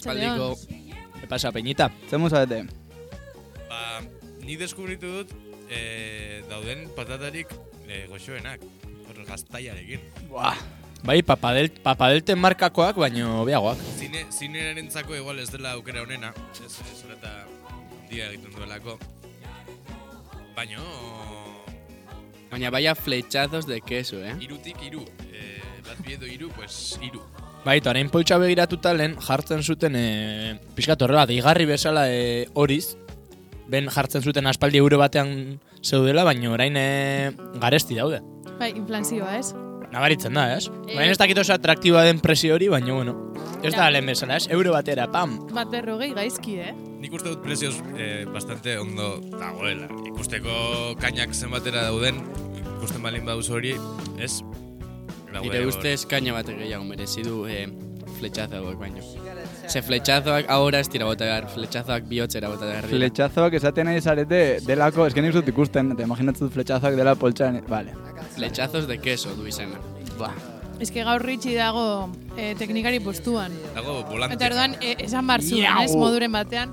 Espaldiko. ¿Qué pasa, Peñita? Zemu zabete? Ba, ni deskubritu dut eh, dauden patatarik eh, goxoenak. Hor gaztaiarekin. Buah. Bai, papadel, papadelten markakoak, baino beagoak. Zine, zinerentzako igual ez dela aukera honena. Ez, ez eta dia egiten duelako. Baino, Baina vaya flechazos de queso, eh? irutik iru. Eh, bat biedo iru, pues iru. Bai, eta orain poltsa begiratuta lehen jartzen zuten e, pixkat horrela, deigarri bezala e, horiz, ben jartzen zuten aspaldi euro batean zeudela, baina orain e, garesti daude. Bai, inflazioa, ez? Nabaritzen da, ez? Eh. Orain ez dakit oso atraktiboa den presio hori, baina bueno, ez da lehen bezala, ez? Euro batera, pam! Bat berrogei gaizki, eh? Nik uste dut prezioz eh, bastante ondo dagoela. Ikusteko kainak zenbatera dauden, ikusten balin baduzu hori, ez? Nire ustez kaina bat gehiago merezi du eh, fletxazoak baino. Ze fletxazoak ahora ez tira bota behar, fletxazoak bihotzera bota behar. dira. Fletxazoak esaten nahi zarete delako, eske nik dut ikusten, eta imaginatzen fletxazoak dela poltsan, vale. Fletxazos de queso du izena. Ba. Ez que gaur ritxi dago eh, teknikari postuan. Dago volante. Eta orduan, eh, esan bar zuen, Miau. ez? Moduren batean.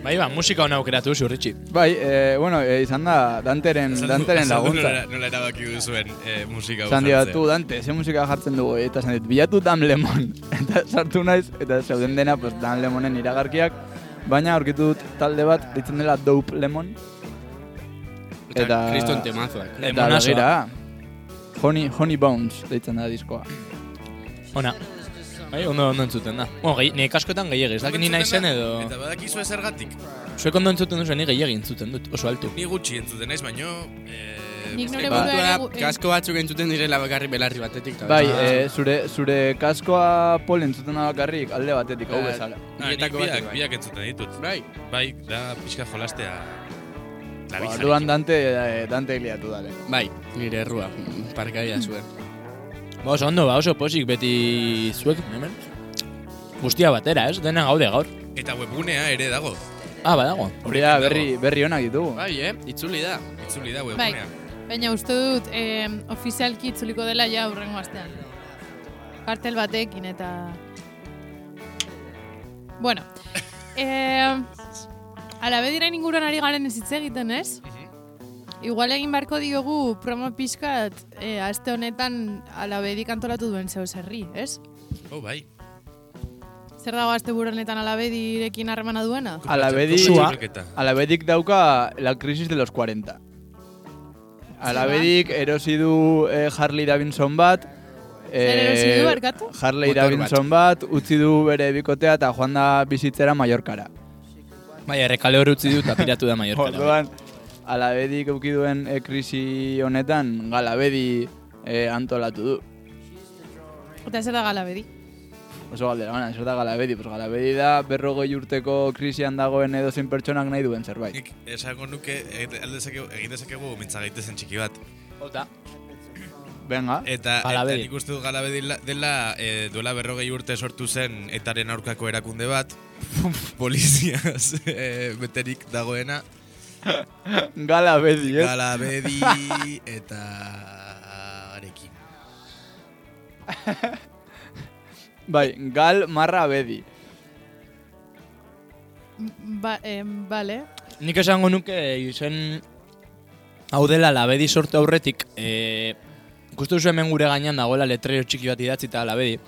Bai, ba, musika hona aukeratu zu, Ritxi. Bai, e, bueno, e, izan da Danteren, Danteren laguntza. Nola, nola erabaki duzuen eh, musika hau Esan jartzea. diatu, Dante, ze musika jartzen dugu, eta esan dit, bilatu Dan Lemon. eta sartu naiz, eta zeuden dena, pues, Dan Lemonen iragarkiak, baina aurkitu dut talde bat, ditzen dela Dope Lemon. Eta, Eta- kriston temazoak. Eta begira, Honey, Honey Bones, deitzen da diskoa. Ona. Bai, ondo, ondo entzuten da. Bueno, gehi, nire kaskoetan gehiagi, ez dakit ni naizen edo... Eta badakizu zergatik. Zuek ondo entzuten duzu, ni gehiagi entzuten dut, oso altu. Ni gutxi entzuten naiz, baino... Eh, Nik nore ba, eh, kasko batzuk entzuten direla bakarri belarri batetik. eta Bai, beste- e, zure, zure kaskoa pol entzuten da bakarrik alde batetik, hau Bai. bezala. Nik biak, biak entzuten ditut. Bai, Bai, da pixka jolastea... Ba. Orduan Dante, e, Dante liatu dale. bai, nire errua, parkaia zuen. Ba, oso ondo, ba, oso posik beti zuek, hemen. Guztia batera, ez? Dena gaude gaur. Eta webgunea ere dago. Ah, badago. Hori da, berri, berri onak ditugu. Bai, eh, itzuli da. Itzuli da Bai, webgunea. baina uste dut eh, ofizialki itzuliko dela ja urrengo astean. Kartel batekin eta... Bueno, eh, alabediren inguruan ari garen ez hitz egiten, ez? Igual egin beharko diogu promo pixkat eh, aste honetan alabedik antolatu duen zeu zerri, ez? Oh, bai. Zer dago aste honetan alabedirekin harremana duena? Alabedi. Alabedik dauka la crisis de los 40. Alabedik erosi du eh, Harley Davidson bat. Erosi du, barkatu? Harley. Davidson bat, utzi du bere bikotea eta joan da bizitzera Mallorcara. Bai, errekale hori utzi du eta piratu da Mallorca. Orduan, alabedik euki duen eh, krisi honetan, galabedi eh, antolatu du. Eta zer da galabedi? Oso galdera, bana, zer da galabedi? Pues galabedi da berrogei urteko krisian dagoen edozein pertsonak nahi duen zerbait. Nik esango nuke egin dezakegu mintza gaitezen txiki bat. Ota. Venga, Eta, eta Galabedi. nik uste dut galabedi la- dela e, duela berrogei urte sortu zen etaren aurkako erakunde bat. Poliziaz e, beterik dagoena. galabedi, ez? Galabedi eta arekin. Bai, gal marra bedi. Ba, em, bale. Nik esango nuke izen hau dela labedi sortu aurretik, e, ikustu duzu hemen gure gainean dagoela letrero txiki bat idatzi eta labedi.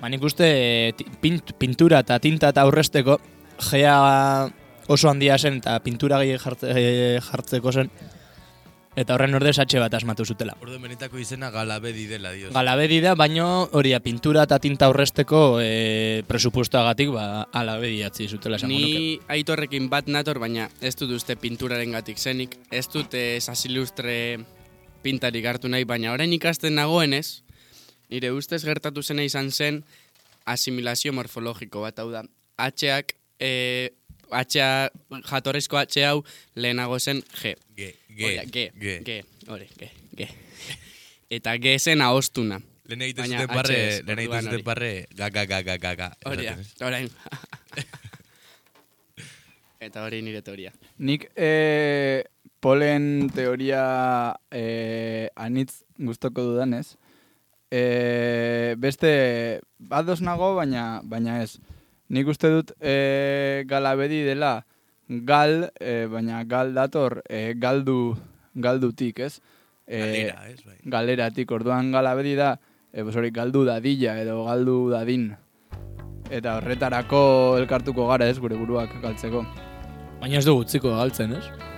Ba, nik uste e, ti- pint, pintura eta tinta eta aurresteko gea oso handia zen eta pintura gehi jartze, e, jartzeko zen. Eta horren ordez atxe bat asmatu zutela. Ordu benetako izena galabedi dela, dios. Galabedi da, baino hori pintura eta tinta aurresteko e, presupuestoagatik ba, alabedi atzi zutela nuke. Ni aitorrekin bat nator, baina ez dut uste pinturaren gatik zenik. Ez dut eh, sasilustre pintarik hartu nahi, baina orain ikasten nagoenez, nire ustez gertatu zena izan zen asimilazio morfologiko bat, hau da. H-ak, eh, H jatorrizko H hau lehenago zen G. Ge, Hori da, ge, G, G, hori, G, G. Eta G zen ahostuna. Lehen egiten zuten barre, ez, lehen egiten zuten barre, ga, ga, ga, ga, ga, ga. Hori da, orain. Eta hori nire teoria. Nik e, polen teoria e, anitz gustoko dudanez, e, beste ados nago, baina, baina ez. Nik uste dut e, galabedi dela gal, e, baina gal dator e, galdu, galdutik, ez? E, Galera, ez, bai. galeratik, orduan galabedi da, e, pues hori, galdu dadila edo galdu dadin. Eta horretarako elkartuko gara ez, gure buruak galtzeko. Baina ez dugu utziko galtzen, ez?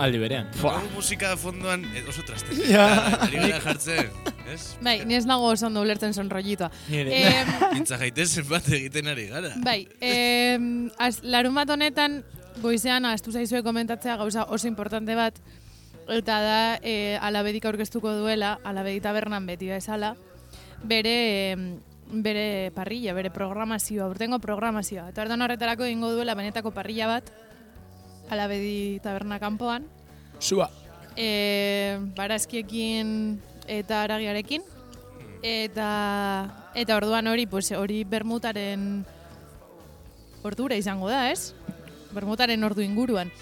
Aldi berean. Hau musika fondoan eh, oso traste. Ja. Ari gara jartzen, ez? Bai, ni ez nago oso ondo ulertzen son rollitoa. Nire. Em, Gintza jaitezen bat egiten ari gara. bai, em, az, larun bat honetan, goizean, astu zaizue komentatzea gauza oso importante bat, eta da, e, alabedik aurkeztuko duela, alabedi tabernan beti bezala, bere, em, bere parrilla, bere programazioa, urtengo programazioa. Eta orduan horretarako egingo duela benetako parrilla bat, alabedi taberna kanpoan, Sua. e, barazkiekin eta aragiarekin. Eta, eta orduan hori, pues, hori bermutaren ordura izango da, ez? Bermutaren ordu inguruan.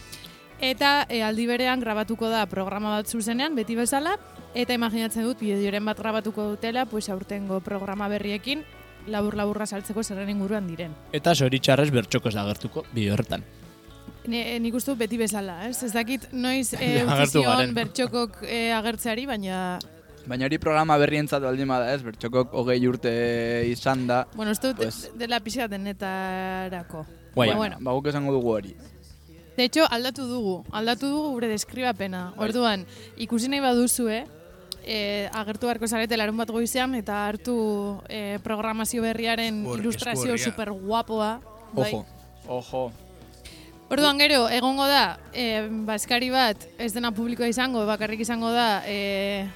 Eta e, aldi berean grabatuko da programa bat zuzenean, beti bezala, eta imaginatzen dut, bideoren bat grabatuko dutela, pues, aurtengo programa berriekin, labur-laburra saltzeko zerren inguruan diren. Eta zoritxarrez bertxoko ez da agertuko bideo horretan. Ne, nik uste beti bezala, ez? Ez dakit noiz e, Ja, utzi agertu zion garen. bertxokok e, agertzeari, baina Baina hori programa berrientzat baldin bada ez, bertxokok hogei urte izan da. Bueno, uste dut Pues- dela pixka denetarako. Guai. Baina, bueno, Ba, guk esango dugu hori. de hecho, aldatu dugu. Aldatu dugu gure deskribapena. Orduan, ikusi nahi baduzue, eh, agertu beharko zarete larun bat goizean, eta hartu eh, programazio berriaren hor- ilustrazio super guapoa. Ojo, ojo. Orduan gero, egongo da, eh, baskari bat, ez dena publikoa izango, bakarrik izango da, eh,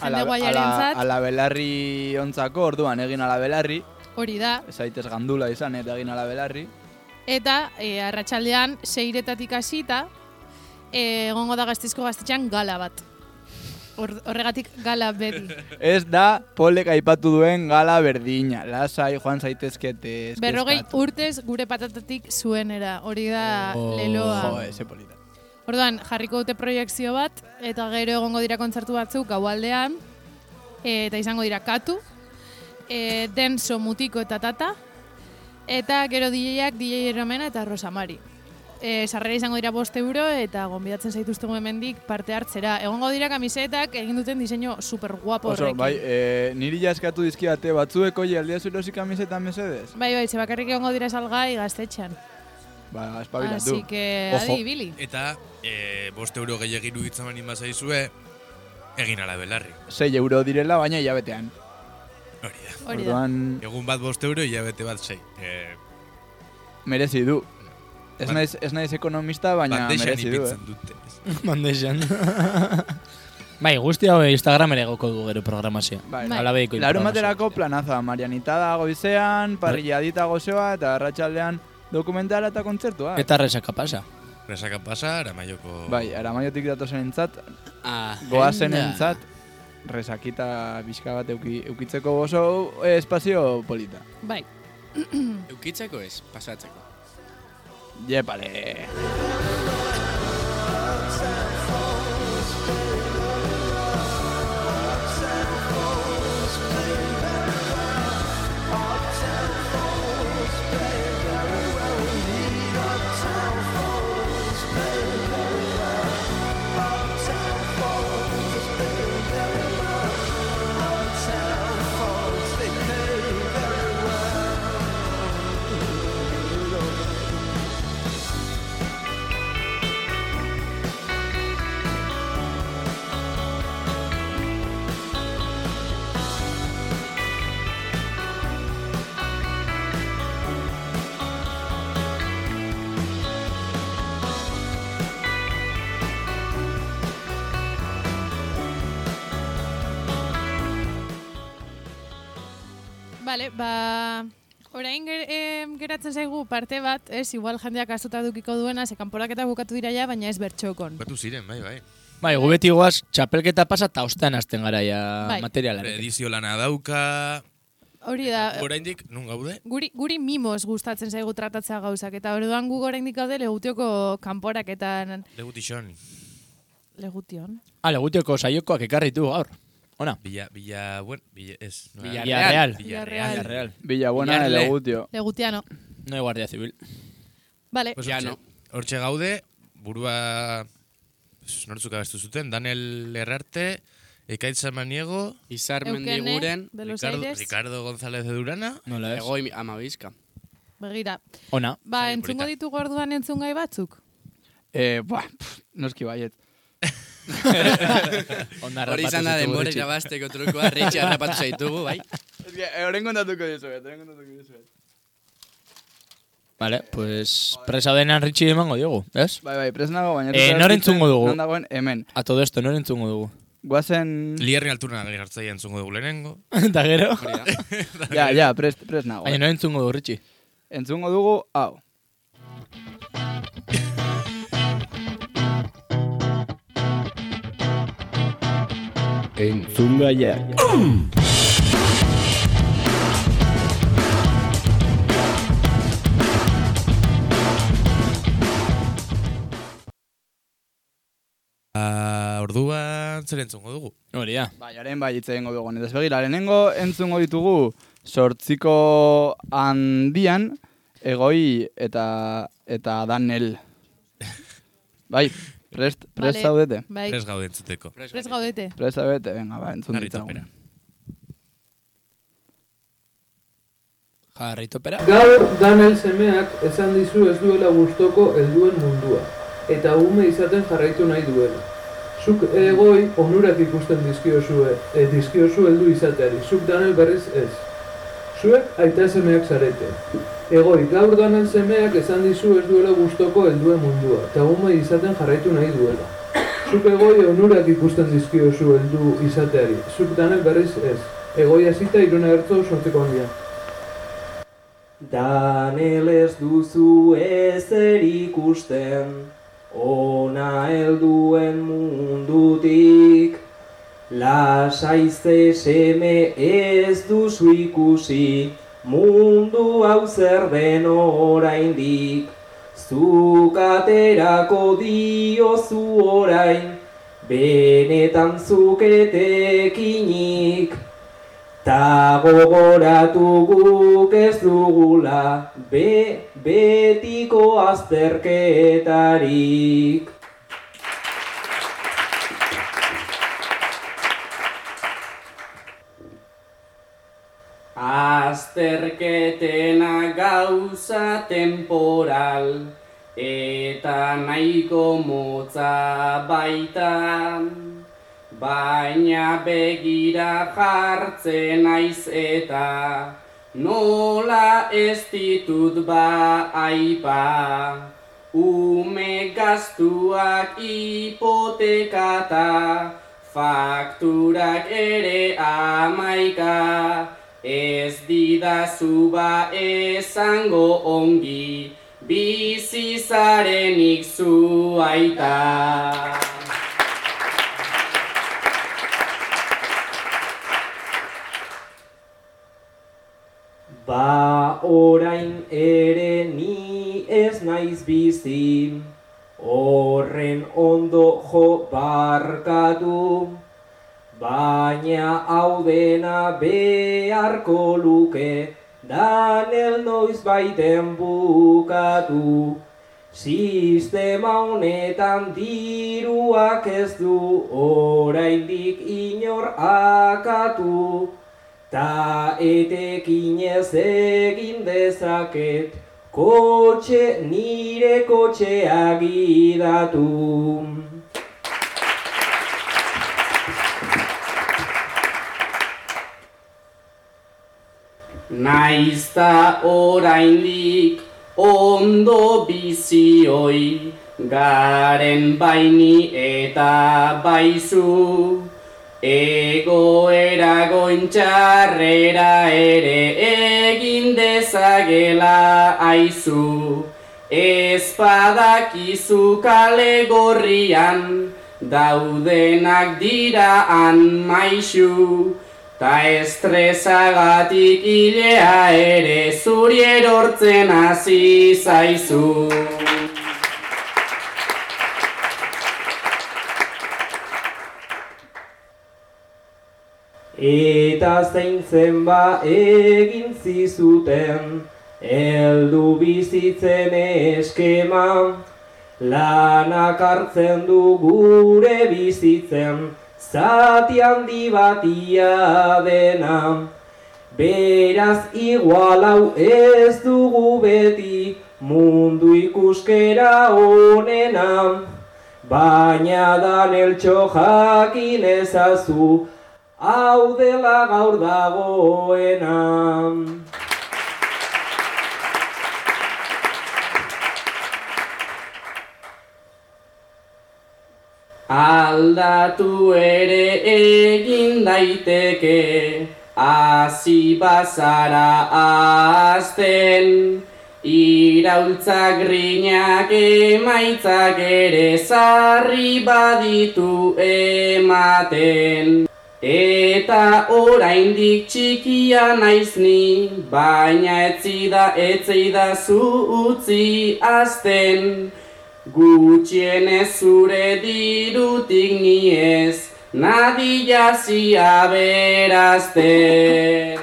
jende Ala, guaiaren zat, ala belarri ontzako, orduan egin ala belarri. hori da, Ez zaitez gandula izan eta egin ala belarri. Eta e, arratsaldean seiretatik hasita e, egongo da gaztizko gaztetxean gala bat. Hor- horregatik gala beti. Ez da polek aipatu duen gala berdina. Lasai, joan zaitezkete. Berrogei urtez gure patatatik zuenera. Hori da Oh. leloa. Jo, eze polita. Orduan, jarriko dute proiekzio bat, eta gero egongo dira kontzertu batzuk gaualdean, eta izango dira katu, e, denso mutiko eta tata, eta gero DJak DJ Romena eta Rosamari. E, sarrera izango dira bost euro eta gonbidatzen zaituztegu hemendik parte hartzera. Egongo dira kamisetak egin duten diseinu super guapo Oso, horrekin. bai, e, niri jaskatu dizkiate batzueko aldia zurosi kamiseta mesedez. bai, bai, ze bakarrik egongo dira salgai gaztetxean. Ba, espabilatu. Así que, Ojo. adi, ibili. Eta, e, bost euro gehiagiru iruditzen bani bazaizue, egin ala belarri. 6 euro direla, baina hilabetean. Hori da. Hori da. Orduan, Egun bat bost euro, hilabete bat sei. E, merezi du. Ez Ban- naiz, ez naiz ekonomista, baina bandexan merezi du, eh? dute. Mandexan. bai, guzti hau Instagramera egoko du gero programazioa. Bai, Bai. Larun baterako planaza, Marianita da goizean, parrilladita gozoa, eta arratsaldean dokumentala eta kontzertua. Eta resaka pasa. Resaka pasa, aramaioko... Bai, aramaiotik datozen entzat, Ah, goazen entzat, resakita bizka bat euki, eukitzeko oso eh, espazio polita. Bai. Eukitzeko ez, pasatzeko. Yépale. Bale, ba... Orain ger, em, geratzen zaigu parte bat, ez, igual jendeak astuta dukiko duena, ze kanporaketa bukatu dira ja, baina ez bertxokon. Batu ziren, bai, bai. Bai, gu beti goaz, txapelketa pasa eta ostean hasten gara ja Bai. materialarekin. Edizio lana dauka... Hori da, Oraindik, nun gaude? guri, guri mimos gustatzen zaigu tratatzea gauzak, eta orduan gu oraindik gaude legutioko kanporaketan Legutixon. legution. Ale, gutioko saiokoak ekarri du gaur. Ona. Villa, Villa, bueno, Villa, ez. no, Villarreal. Villarreal. Villarreal. Villarreal. Villabuena Villarle. elegutio. Legutiano. No hay guardia civil. Vale. Pues hortxe- no. Hortxe gaude, burua... ez, Nortzuk abestu zuten, Daniel Herrarte, Ekaitza Maniego, Izar Eukene, mendiguren, de los Ricardo, Aires. Ricardo González de Durana, Nola ez? egoi amabizka. Begira. Ona. Ba, entzungo polita. ditugu orduan entzungai batzuk? Eh, buah, pff, noski baiet. Onda Hori izan da denbora irabazteko trukoa, Ritxi harrapatu zaitugu, bai? Ez que, eh, orain kontatuko dizuet, orain kontatuko dizuet. Vale, pues presa denean ritxi emango diogu, ez? Bai, bai, presnago, baina... Eh, ez nor dakit entzungo dugu? Non dagoen, hemen. A todo esto, nore entzungo dugu. Guazen... Lierri alturna gari gartzaia entzungo dugu lehenengo. Eta gero? Ja, ja, prest, prest nago. Baina eh. nore entzungo dugu, ritxi. Entzungo dugu, hau. Entzungaia. Ah, orduan zer entzungo dugu? Hori da. Bai, haren bai hitz egingo dugu. Eta ez begira, lehenengo entzungo ditugu sortziko handian egoi eta eta danel. Bai, prest, prest Vale. zaudete. Bai, Prez gaude entzuteko. prez gaudete. Prest zaudete, venga, ba, entzun ditzagun. topera. Jarri topera. Gaur Daniel semeak esan dizu ez duela gustoko helduen mundua, eta ume izaten jarraitu nahi duela. Zuk egoi onurak ikusten dizkiozue, e, dizkiozu heldu izateari, zuk Daniel berriz ez. Zuek aita semeak zarete. Egoi, gaur Daniel semeak esan dizu ez duela gustoko helduen mundua, eta ume izaten jarraitu nahi duela. Zuk egoi onurak ikusten dizkiozu heldu izateari, zuk Daniel berriz ez. Egoi hasita iruna gertzo sortzeko handia. Danel ez duzu ezer ikusten, ona helduen mundutik. Lasaize seme ez duzu ikusi, mundu hau zer den oraindik. Zuk aterako diozu orain, benetan zuketekinik. Ta gogoratu guk ez dugula be, betiko azterketarik. Azterketena gauza temporal eta nahiko motza baita. Baina begira jartzen naiz eta nola ez ditut ba aipa. Ume gaztuak hipotekata, fakturak ere amaika. Ez didazu ba esango ongi, bizi zarenik zu aita. Ba orain ere ni ez naiz bizi, horren ondo jo barkatu, baina hau dena beharko luke, Daniel noiz baiten bukatu. Sistema honetan diruak ez du oraindik inor akatu. Ta etekinez egin dezaket, kotxe nire kotxea gidatu. Naizta oraindik ondo bizioi, garen baini eta baizu. Egoera gointxarrera ere egin dezagela aizu. Ezpadakizu kale gorrian, daudenak dira han maixu. Ta estresagatik hilea ere zuri erortzen hasi zaizu. Eta zeintzen ba egin zizuten, eldu bizitzen eskema, lanak hartzen du gure bizitzen, zati handi batia dena. Beraz igual hau ez dugu beti, mundu ikuskera honena. Baina daneltxo jakin ezazu, hau dela gaur dagoena. Aldatu ere egin daiteke, hasi bazara azten, iraultzak grinak emaitzak ere zarri baditu ematen. Eta oraindik txikia naiz ni, baina etzida etzida zu utzi azten. Gutxienez zure dirutik ni ez, nadia zia berazten.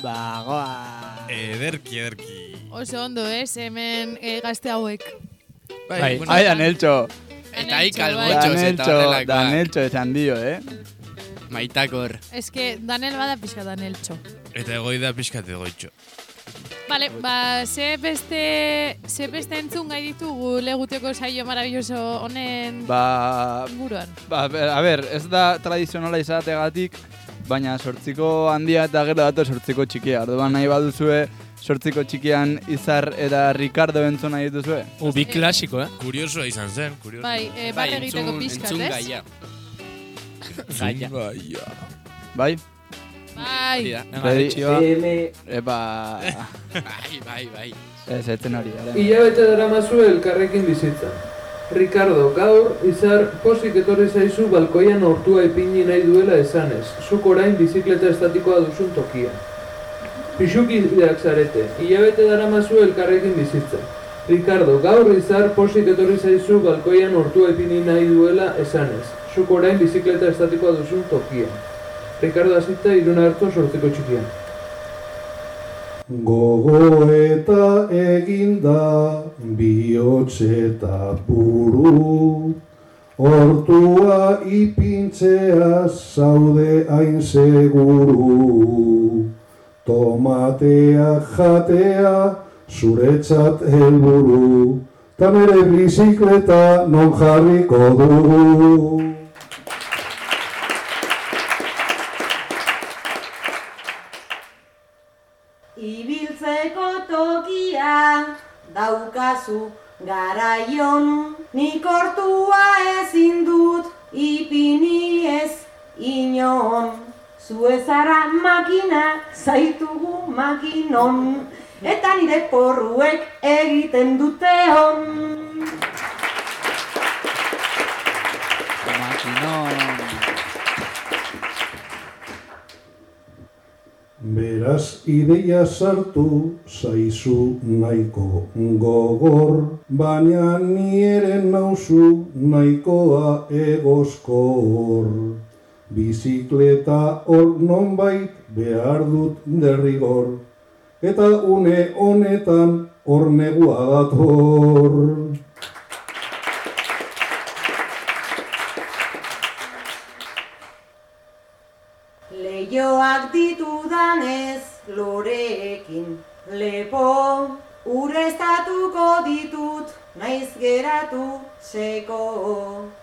Ba, goa. Ederki, ederki. Oso ondo, ez, hemen eh, gazte hauek. Bai, bueno, Ai, Daneltxo. Eta ikal bai. botxos eta horrelakoak. Daneltxo esan dio, eh? Maitakor. Ez que Danel bada pixka Daneltxo. Eta egoi da pixkat egoitxo. Vale, ba, ze beste, ze beste entzun gai ditugu leguteko saio maravilloso honen Ba, inguruan. ba, a ber, ez da tradizionala izategatik, baina sortziko handia eta gero dato sortziko txikia. Orduan nahi baduzue, sortziko txikian Izar eta Ricardo entzun nahi dituzue. U, bi klasiko, eh? Kuriosoa izan zen, kurioso. Bai, e, Bai, bat egiteko entzun, pixkat, entzun ez? Gaia. Gaia. Bai? Bai, epa, Bai, bai, bai. ez etzen hori. ara. Hilabete daramazu elkarrekin bizitza. Ricardo, gaur, izar, posik etorri zaizu balkoian hortua ipini nahi duela esanez. Zuk orain bizikleta estatikoa duzun tokia. Pixukideak zarete, hilabete daramazu elkarrekin bizitza. Ricardo, gaur izar posik etorri zaizu balkoian hortua ipini nahi duela esanez. Zuk orain bizikleta estatikoa duzun tokia. Ricardo azita iruna hartu sortzeko txikian. Gogo eta eginda bihotz eta buru Hortua ipintzea zaude hain seguru Tomatea jatea zuretzat helburu Ta nere bizikleta non jarriko dugu. Ibiltzeko tokia daukazu garaion Nik hortua ezin dut ipini ez inon. Zu ezara makina zaitugu makinon Eta nire porruek egiten dute on Makinon. Beraz ideia sartu zaizu nahiko gogor, baina ni ere nauzu nahikoa egozkor. Bizikleta hor nonbait behar dut derrigor, eta une honetan hor negua dator. Leioak ditudanez loreekin lepo ureztatuko ditut naiz geratu seko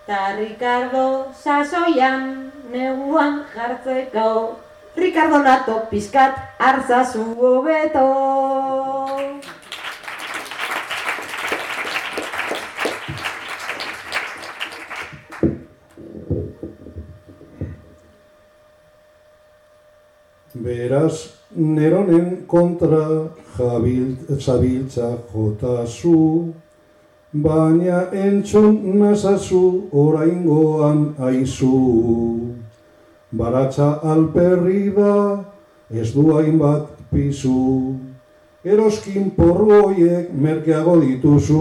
Ta Ricardo sasoian neguan jartzeko Ricardo nato pizkat arzazu hobeto Beraz, neronen kontra jabil, zabiltza jotazu, baina entzun nazazu oraingoan aizu. Baratza alperri da, ez du hainbat pizu, eroskin porru hoiek merkeago dituzu.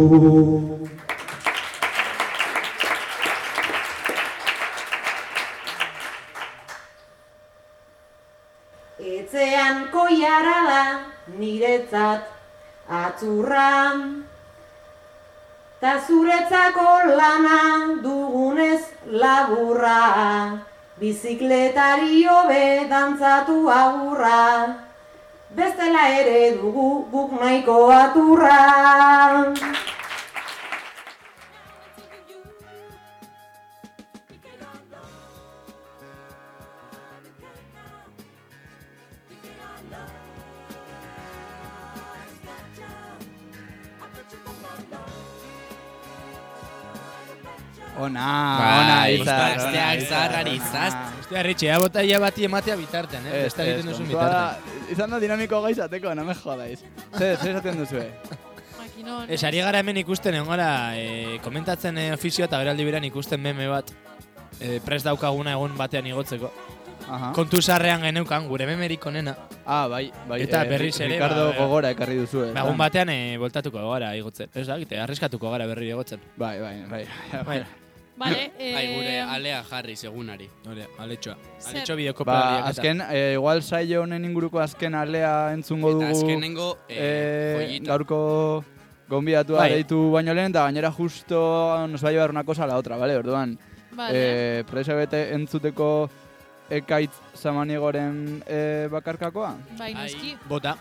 Etzean koiara da niretzat atzurra Ta zuretzako lana dugunez laburra bizikletari hobe dantzatu agurra, bestela ere dugu guk nahiko aturra. Ona, Bai, ona, izar. gazteak zaharrari zast. Hostia, Ritxi, botaia bati ematea bitartean, eh? Beste egiten duzun bitartean. Izan da dinamiko gaizateko, no me jodaiz. Zer, zer esaten duzue? Makinon. Ez, ari gara hemen ikusten, egon gara, e, komentatzen e, ofizioa eta geraldi beran ikusten meme bat, e, prest daukaguna egun batean igotzeko. Aha. Kontu sarrean geneukan, gure memerik onena. Ah, bai, bai. Eta eh, berriz ere, Ricardo ba, gogora ekarri duzu, eh. Ba, egun batean e, voltatuko gara igotzen. Ez da, gite, arriskatuko gara berri igotzen. Bai, bai, bai. Bai, Vale, eh, Bai, gure alea jarri segunari. hori, aletxoa. Aletxo bideko Ba, azken, eh, igual saio honen inguruko azken alea entzungo Eta dugu. azkenengo, eh, eh, joyita. gaurko gonbidatua Bai. deitu baino lehen, eta gainera justo nos va a llevar una cosa a la otra, ¿vale? Orduan, vale. eh, presa bete entzuteko ekaitz zamaniegoren eh, bakarkakoa, bai, noski. Bota.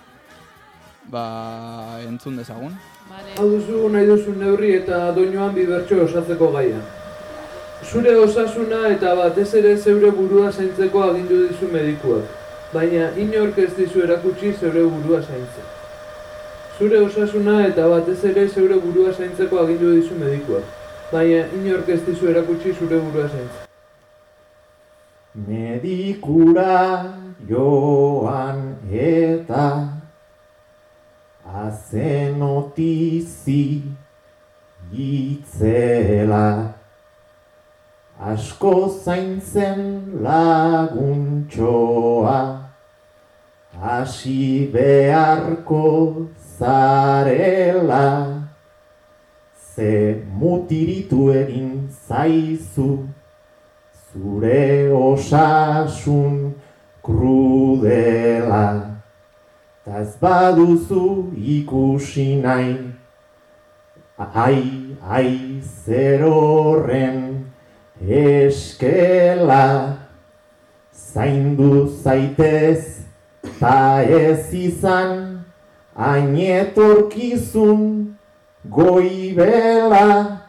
ba, entzun dezagun. Vale. Hau duzu nahi duzun neurri eta doinoan bi bertso osatzeko gaia. Zure osasuna eta batez ere zeure burua zaintzeko agindu dizu medikuak, baina inork ez dizu erakutsi zeure burua zaintzen. Zure osasuna eta batez ere zeure burua zaintzeko agindu dizu medikuak, baina inork ez dizu erakutsi zure burua zaintzen. Medikura joan eta azenotizi itzela asko zaintzen laguntxoa hasi beharko zarela. Ze mutiritu egin zaizu zure osasun krudela. Ta baduzu ikusi nahi Ai, ai, zer horren eskela Zaindu zaitez ta ez izan Ainetorkizun goibela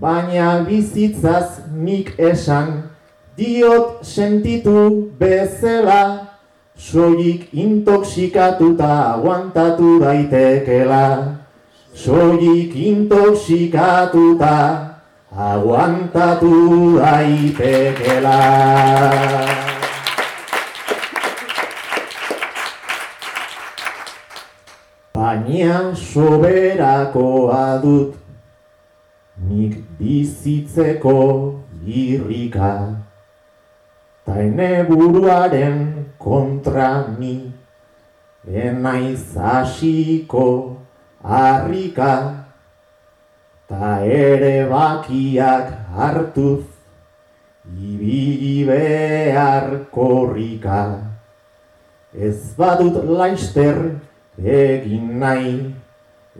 Baina bizitzaz nik esan Diot sentitu bezala Soilik intoxikatuta aguantatu daitekela Soilik intoxikatuta aguantatu daitekela Baina soberakoa dut nik bizitzeko irrika. Ta ene buruaren kontra ni enaiz hasiko harrika Ta ere bakiak hartuz ibili behar korrika. Ez badut laister egin nahi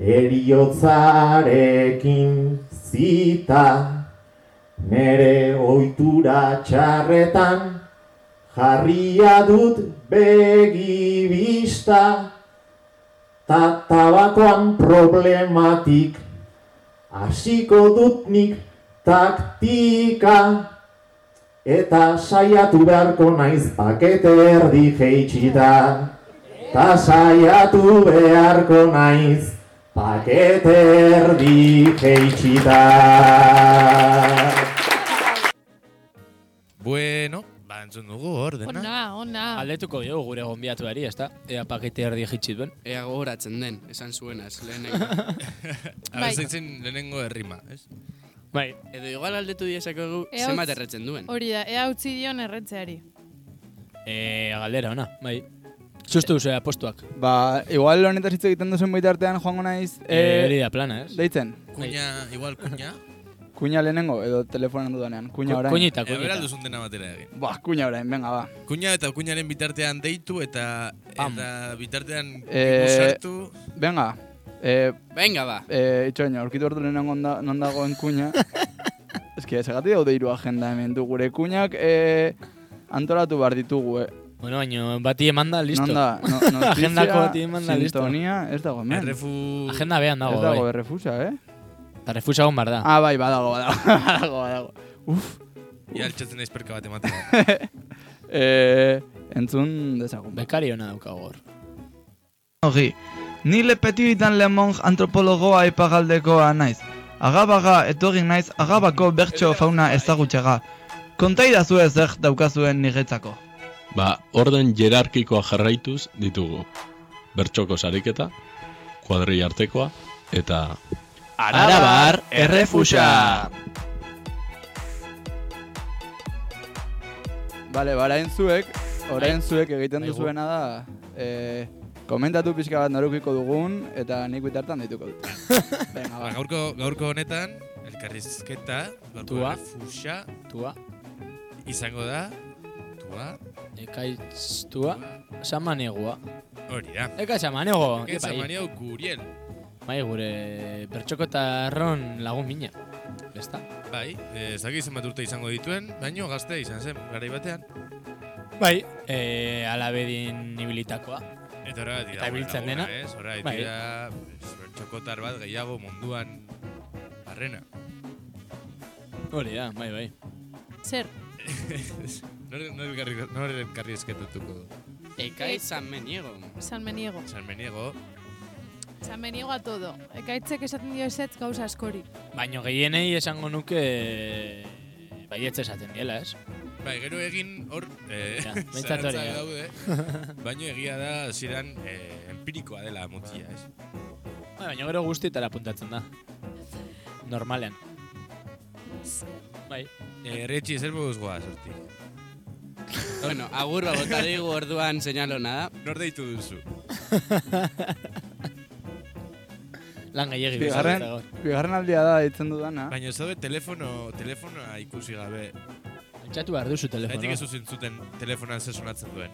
eriotzarekin zita. Nere ohitura txarretan jarria dut begi bista. Ta tabakoan problematik hasiko dut nik taktika Eta saiatu beharko naiz pakete erdi jeitsita Ta saiatu beharko naiz pakete erdi jeitsita entzun dugu hor, dena. Ona, ona. Aldetuko diogu gure gonbiatuari, ezta? Ea pakete erdi jitsi duen. Ea gogoratzen den, esan zuenaz, lehenengo. A Bai. lehenengo errima, ez? Bai. Edo igual aldetu diezakegu Ea zenbat erretzen duen. Hori da, ea utzi dion erretzeari. E, galdera, ona, bai. Sustu duzu apostuak. Ba, igual honetaz hitz egiten duzen bitartean joango naiz... E, hori da plana, ez? Deitzen? Kuña, igual kuña. Kuña lehenengo edo telefonan dudanean. Kuña Ku- orain. kuñita, Ea, bera duzun dena batera egin. Ba, kuña orain, venga, ba. Kuña eta kuñaren bitartean deitu eta Pam. eta bitartean Eh, sartu. Venga. Eh, Venga, ba. eh, itxoina, aurkitu hartu lehenengo onda- non dagoen kuña. Ez que, segati daude hiru agenda hemen du. Gure kuñak eh, antolatu behar ditugu, eh. Bueno, baino, bati emanda, listo. Non da, no, notizia, Agendako bati emanda, listo. sintonia, ez dago hemen. Errefu... Agenda behan dago, ez dago errefusa, eh? Eta refusa egon bar da. Ah, bai, badago, badago, badago, badago. Uf, Ia altxatzen naiz perka bat ematen. eh, entzun dezagun. Bekari hona daukago hor. Hori, ni le petit dan le monj antropologoa ipagaldekoa naiz. Agabaga etorri naiz agabako bertso fauna ezagutxega. Kontaidazu zer daukazuen niretzako. Ba, orden jerarkikoa jarraituz ditugu. Bertxoko sariketa, kuadri artekoa, eta... Arabar errefusa! Bale, ba, orain zuek, orain Bai. zuek egiten duzuena da, eh, komentatu pixka bat norukiko dugun, eta nik bitartan dituko dut. Venga, Ba, gaurko, gaurko honetan, elkarrizketa, gaurko Tua. errefusa, Tua, izango da, tua, ekaitz, tua, samanegua. hori da. Eka samanego, epai. amaniau guriel. Bai, gure bertxoko eta erron lagun mina. Besta? Bai, eh, ez dakit zenbat urte izango dituen, baino gazte izan zen, garai batean. Bai, e, alabedin ibilitakoa. Eta horregatik Eta ibiltzen dena. Ez, horregatik Bai. da, bertxokotar bat gehiago munduan barrena. Hori da, bai, bai. Zer, Nor elkarri, nor elkarri esketatuko du. Ekaitz San Meniego. San Meniego. San Meniego, San Meniego a todo. Ekaitzek esaten dio ezetz gauza askori. Baino gehienei esango nuke baietz esaten diela, ez? bai, gero egin hor, eh, Ja, daude, baino egia da, ziren, eh, empirikoa dela mutia, ez? Bai, baina gero guztietara puntatzen da. Normalean. Bai. Eh, Retxi, zer moduz goa, sorti. bueno, agur ba, bota digu orduan seinalona da. Nor deitu duzu? Lan gehiagi. Bigarren, bigarren aldia da ditzen dudana. Baina ez daude telefono, telefonoa ikusi gabe. Pentsatu behar duzu telefonoa. ez zintzuten telefonan zer sonatzen duen.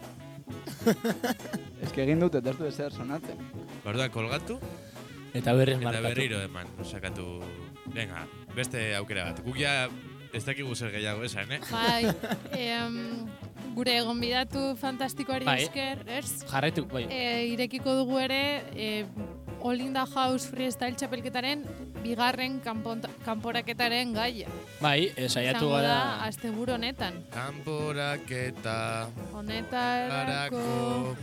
Ez que egin dut, eta ez du ezer sonatzen. Orduan kolgatu, Eta berriz eta markatu. berriro eman, sakatu, venga, beste aukera bat. Guk ja ez dakigu zer gehiago esan, eh? Bai, em, gure gonbidatu fantastikoari Bai. esker, ez? Jarraitu, bai. E, irekiko dugu ere, e, All in the House Freestyle txapelketaren bigarren kanporaketaren gaia. Bai, eh, saiatu Izango da, gara... asteburu honetan. Kanporaketa, Honetarako... arako...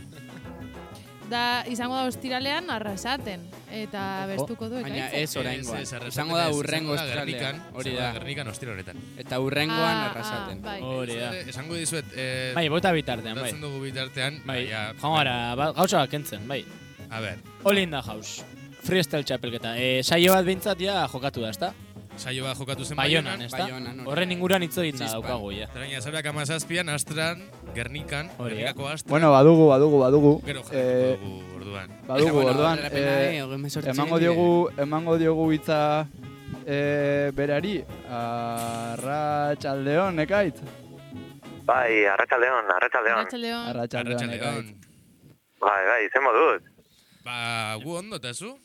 Da, izango da ostiralean arrasaten. Eta bestuko du Baina ekaitzek. ez oraingoan. Izango da urrengo ostiralean. Hori da. Gernikan ostira honetan. Eta urrengoan Ah, arrasaten. ah, bai. Hori da. Esango dizuet, eh, Bai, bota bitartean, bai. Dugu bitartean, Bai, baina- joango gara, ba, gauza kentzen, bai. A ber, All in the house. Freestyle txapelketa. E, saio bat behintzat ja jokatu da, ezta? saio bat jokatu zen Baionan, Baionan. ezta? Horren da. inguruan hitz egin da daukagu, ja. Zeraina, zabeak amazazpian, Astran, Gernikan, Hori, Gernikako Astran. Bueno, badugu, badugu, badugu. Gero Eh, jarriko dugu orduan. badugu, bueno, orduan. eh, eh, emango diogu, emango diogu hitza eh, berari. Arratxaldeon, ekaitz? Bai. Arratsaldeon. Arratxaldeon, ekaitz. Arratxaleon. Bai, bai, zen moduz. Ba, gu ondo, eta zu?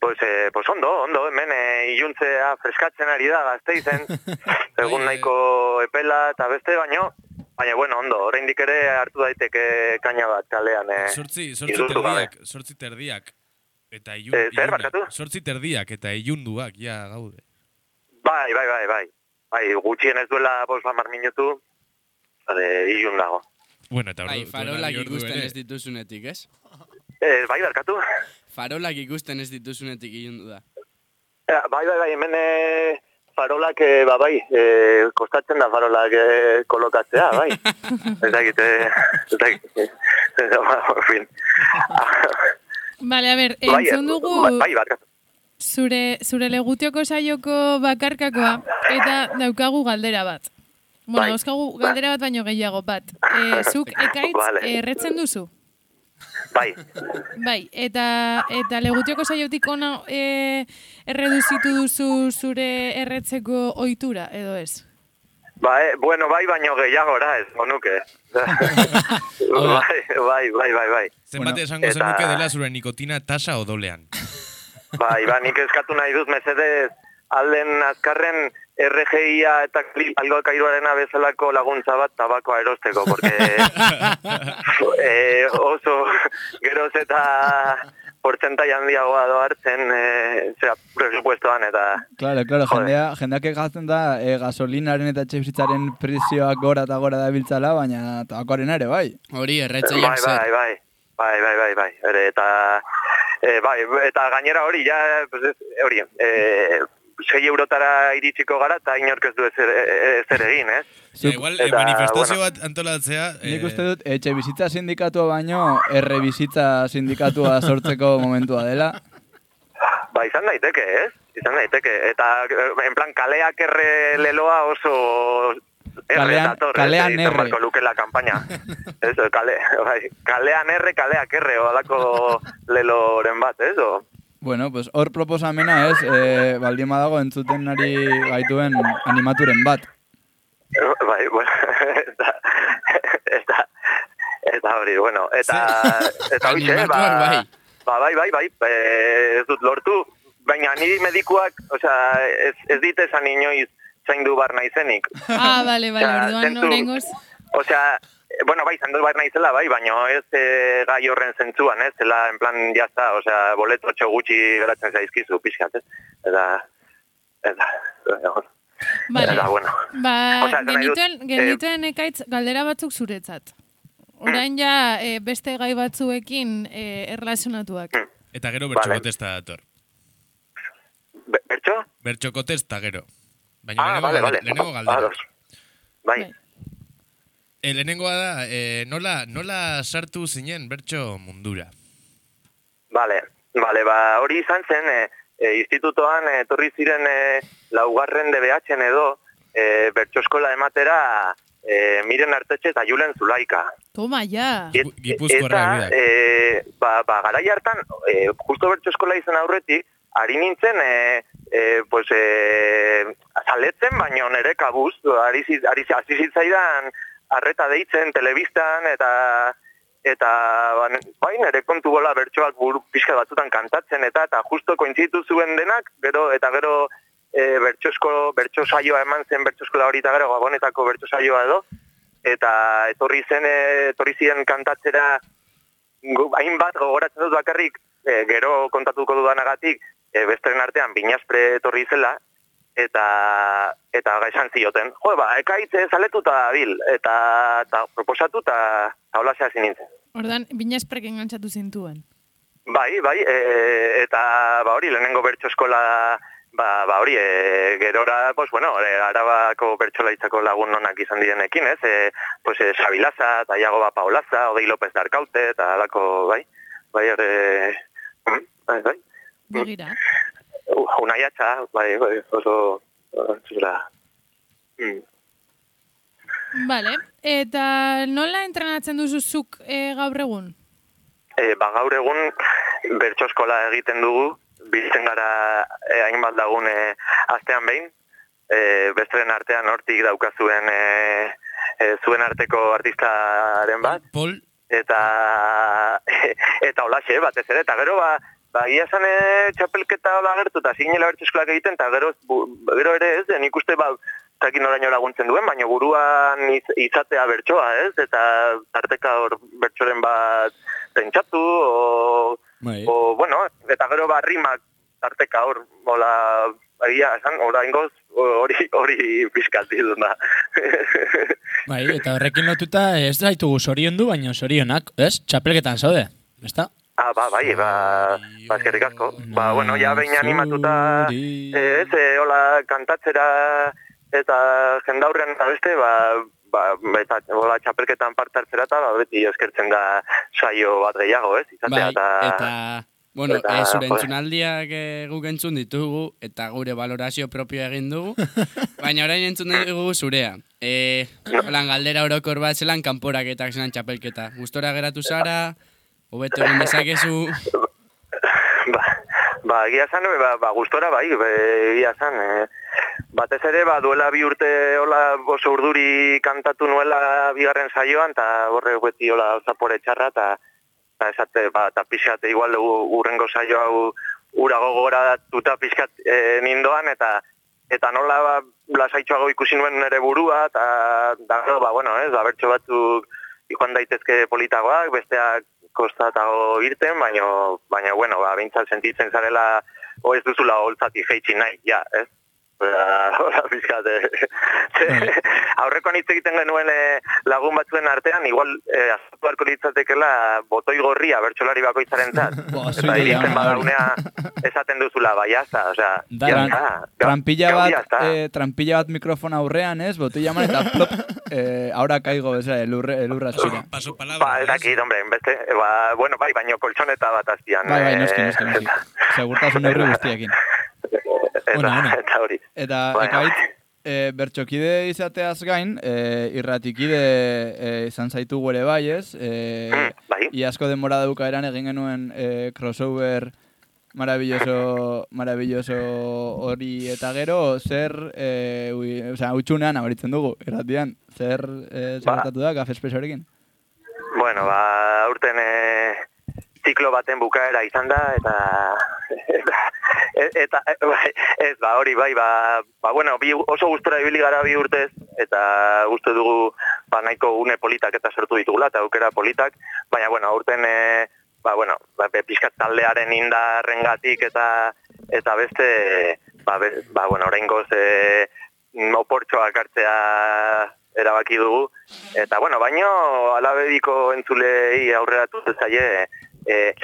Pues, eh, pues ondo, ondo, hemen eh, iluntzea freskatzen ari da gazteizen. Egun Bai, nahiko epela eta beste baino. Baina, bueno, ondo, oraindik ere hartu daiteke kaina bat kalean. Eh, Sortzi, sortzi terdiak, sortzi terdiak. Eta ilun, Eh, zer, ilunak. barkatu? Sortzi terdiak eta ilunduak, ja, gaude. Bai, bai, bai, bai. Bai, gutxien ez duela bos hamar minutu. Ade, ilun dago. Bueno, eta Bai, ordu, farolak ordu ikusten ez dituzunetik, ez? Eh, bai, barkatu. Farolak ikusten ez dituzunetik ilundu da. Eh, bai, bai, bai, hemen eh, farolak, eh, ba, bai, eh, kostatzen da farolak eh, kolokatzea, bai. ez dakit, eh, ez dakit. en fin. Vale, a ver, Bai, entzun eh, dugu bai, bai, barkatu. zure, zure legutioko saioko bakarkakoa eta daukagu galdera bat. Bueno, Bai. dauzkagu galdera bat baino gehiago bat. E, zuk ekaitz Vale. erretzen duzu? Bai. Bai, eta eta legutioko saiotik ona e, erreduzitu duzu zure erretzeko ohitura edo ez? Ba, eh, bueno, bai, baino gehiagora, ez, onuke. bai, bai, bai, bai, bai. Zenbat esango Eta- zenuke dela zure nikotina tasa odolean. Bai, ba, nik eskatu nahi dut, mesedez, alden azkarren RGIa eta algo kairuarena bezalako laguntza bat tabakoa erosteko, porque eh, oso geroz eta portzentai handiagoa do hartzen, eh, zera, presupuestoan eta... Claro, claro, jendea, jendeak egatzen da e, gasolinaren eta etxebizitzaren prezioak gora eta gora da biltzala, baina tabakoaren ere, bai. Hori bai, bai, bai, bai, bai, bai, bai, ere, eta, e, bai, eta gainera hori, ja, pues hori, e, sei eurotara iritsiko gara, eta inork ez du ezer, ezer egin, ez? Ja, igual, eh, manifestazio bat antolatzea... Nik uste dut, etxe bizitza sindikatua baino, erre bizitza sindikatua sortzeko momentua dela. Ba, izan daiteke, ez? Izan daiteke. Eta, eh, en plan, kaleak erre leloa oso... Kalean- dator, kalean ez, beharko luke la kampaina. ez, kale, bai, kalean erre, kaleak erre, odako leloren bat, ez? Bueno, pues hor proposamena ez, e, baldin badago entzuten ari gaituen animaturen bat. bai, bueno, eta, eta, eta hori, bueno, eta, eta hoxe, ba, bai. ba, bai, bai, bai, eh, ez dut lortu, baina niri medikuak, osea, ez, ez dit esan inoiz zaindu bar naizenik. Ah, bale, bale, orduan oraingoz. Osea, bueno, bai, zaindu bar naizela, bai, baina ez eh, gai horren zentzuan, ez, zela, en plan, jazta, osea, boleto txo gutxi geratzen zaizkizu, pixkat, ez, eta, eta, Vale. eta, bueno. Ba, Osea, nahi dut, genituen, genituen ekaitz galdera batzuk zuretzat. Orain ja e, beste gai batzuekin e, erlazionatuak. Eta gero bertxoko testa dator. Bertxo? Bertxoko testa gero. Baina Ah, lehenengo, vale, vale. galdera. Ados. Bai. E, lehenengoa da, e, nola, nola sartu zinen bertxo mundura? Vale, vale, ba, hori izan zen, e, e, institutoan e, etorri ziren e, laugarren DBH-en edo e, bertso eskola ematera e, miren artetxe eta julen zulaika. Toma, ja. Et, eta, e, ba, ba, garai hartan, e, justo bertso eskola izan aurretik, ari nintzen, e, e, pues, e, zaletzen, baina nere kabuz, ari, ari, hasi zitzaidan arreta deitzen, telebistan, eta eta ba, bai nere kontu bola bertsoak buru pixka batzutan kantatzen eta eta justo kointzitu zuen denak gero eta gero e, bertsosko bertso saioa eman zen bertso eskola hori eta gero gabonetako bertso saioa edo eta etorri zen e, etorri ziren kantatzera gu- hainbat gogoratzen dut bakarrik e, gero kontatuko dudanagatik e, besteren artean binaspre etorri zela eta eta esan zioten jo ba ekaitze zaletuta dabil eta eta proposatu eta hola hasi nintzen Ordan binasprek engantzatu zintuen. Bai, bai, e, eta ba hori lehenengo bertso eskola ba, ba hori e, gerora, pues bueno, e, arabako bertsolaitzako lagun onak izan direnekin, ez? E, pues e, Sabilaza, eta Iago Paolaza, Odei López Darkaute, eta alako, bai, bai, ere, mm, bai, bai, Begira. Unaiatza, bai, bai, oso, zera, mm. Vale. Eta nola entrenatzen duzu zuk e, gaur egun? E, ba, gaur egun bertso eskola egiten dugu, biltzen gara e, hainbat lagun e, astean behin, e, besteren artean hortik daukazuen e, e, zuen arteko artistaren bat. Pol? Eta, eta holaxe, batez ere, eta gero ba, ba ia esan e, txapelketa hola gertu, eta zinela bertso eskolak egiten, eta gero, gero ere ez, nik uste ba, zakin noraino laguntzen duen, baina buruan iz, izatea bertsoa, ez? Eta tarteka hor bertsoren bat pentsatu, o, Bai. o, bueno, eta gero ba rimak tarteka hor, hola, egia, esan, ora ingoz, hori, hori pizkat dut da. Bai, eta horrekin lotuta ez daitugu zoriondu, baina zorionak, ez? Txapelketan zaude, ezta? Ah, ba, bai, ba, ba, eskerrik asko. Ba, bueno, ja behin animatuta, eh, ez, eh, hola, kantatzera eta jendaurren eta beste, ba, ba, eta hola, txapelketan parte hartzera eta ba, beti eskertzen da saio bat gehiago, ez, izatea, Bai, eta... eta, bueno, eta, e, zure entzunaldiak e, guk entzun ditugu, eta gure valorazio propio egin dugu, baina orain entzun dugu zurea. E, holan galdera orokor bat zelan kanporaketak zelan txapelketa. Gustora geratu zara, Hobeto egin dezakezu... ba, ba, egia zan, ba, ba, gustora bai, be, egia zan. E, batez ere, ba, duela bi urte hola oso urduri kantatu nuela bigarren saioan, eta horre beti hola zapore txarra, eta eta esate, ba, eta pixat, igual urrengo saio hau ura gogora datuta pixkat e, nindoan, eta eta nola ba, lasaitxoago ikusi nuen nere burua, eta da, ba, bueno, ez, ba, bertso batzuk joan daitezke politagoak, besteak kostatago irten, baina, baina bueno, ba, bintzat sentitzen zarela, o ez duzula holtzati jeitsi nahi, ja, ez? Hola, hola, pixkat, eh. Aurreko hitz egiten genuen eh, lagun batzuen artean, igual eh, azatu beharko litzatekela botoi gorria bertsolari bakoitzaren zat. Eta iristen badaunea esaten duzula, bai, jazta, osea, Da, ja, tran- está, ga- trampilla bat, eh, trampilla bat mikrofona aurrean, ez? Botella man eta plop, eh, ahora caigo, esa, elurre, elurra zira. Paso Ba, ez dakit, hombre, beste, ba, bueno, bai, baino koltsoneta bat azpian. Bai, bai, noski, noski, noski. Segurtasun neurri guztiekin. Eta, eta hori. Eta, Bai, ekaitz, e, bertxokide izateaz gain, e, irratikide e, izan zaitu ere bai, ez? E, bai. Iazko denbora dauka eran egin genuen e, crossover maravilloso, maravilloso hori eta gero, zer, e, ui, osea, utxunean abaritzen dugu, irratian, zer e, zer Ba. da, Espresorekin? Bueno, ba, urten e, ziklo baten bukaera izan da, eta, eta, eta bai, ez, ba, hori, bai, ba, ba bueno, bi, oso gustora ibili gara bi urtez, eta gustu dugu, ba, nahiko une politak eta sortu ditugula, eta aukera politak, baina, bueno, urten, e, ba, bueno, ba, pixkat taldearen indarrengatik eta, eta beste, ba, be, ba, bueno, oraingoz, e, oportxoak hartzea erabaki dugu. Eta, bueno, baino alabediko entzulei aurreratu zaie e,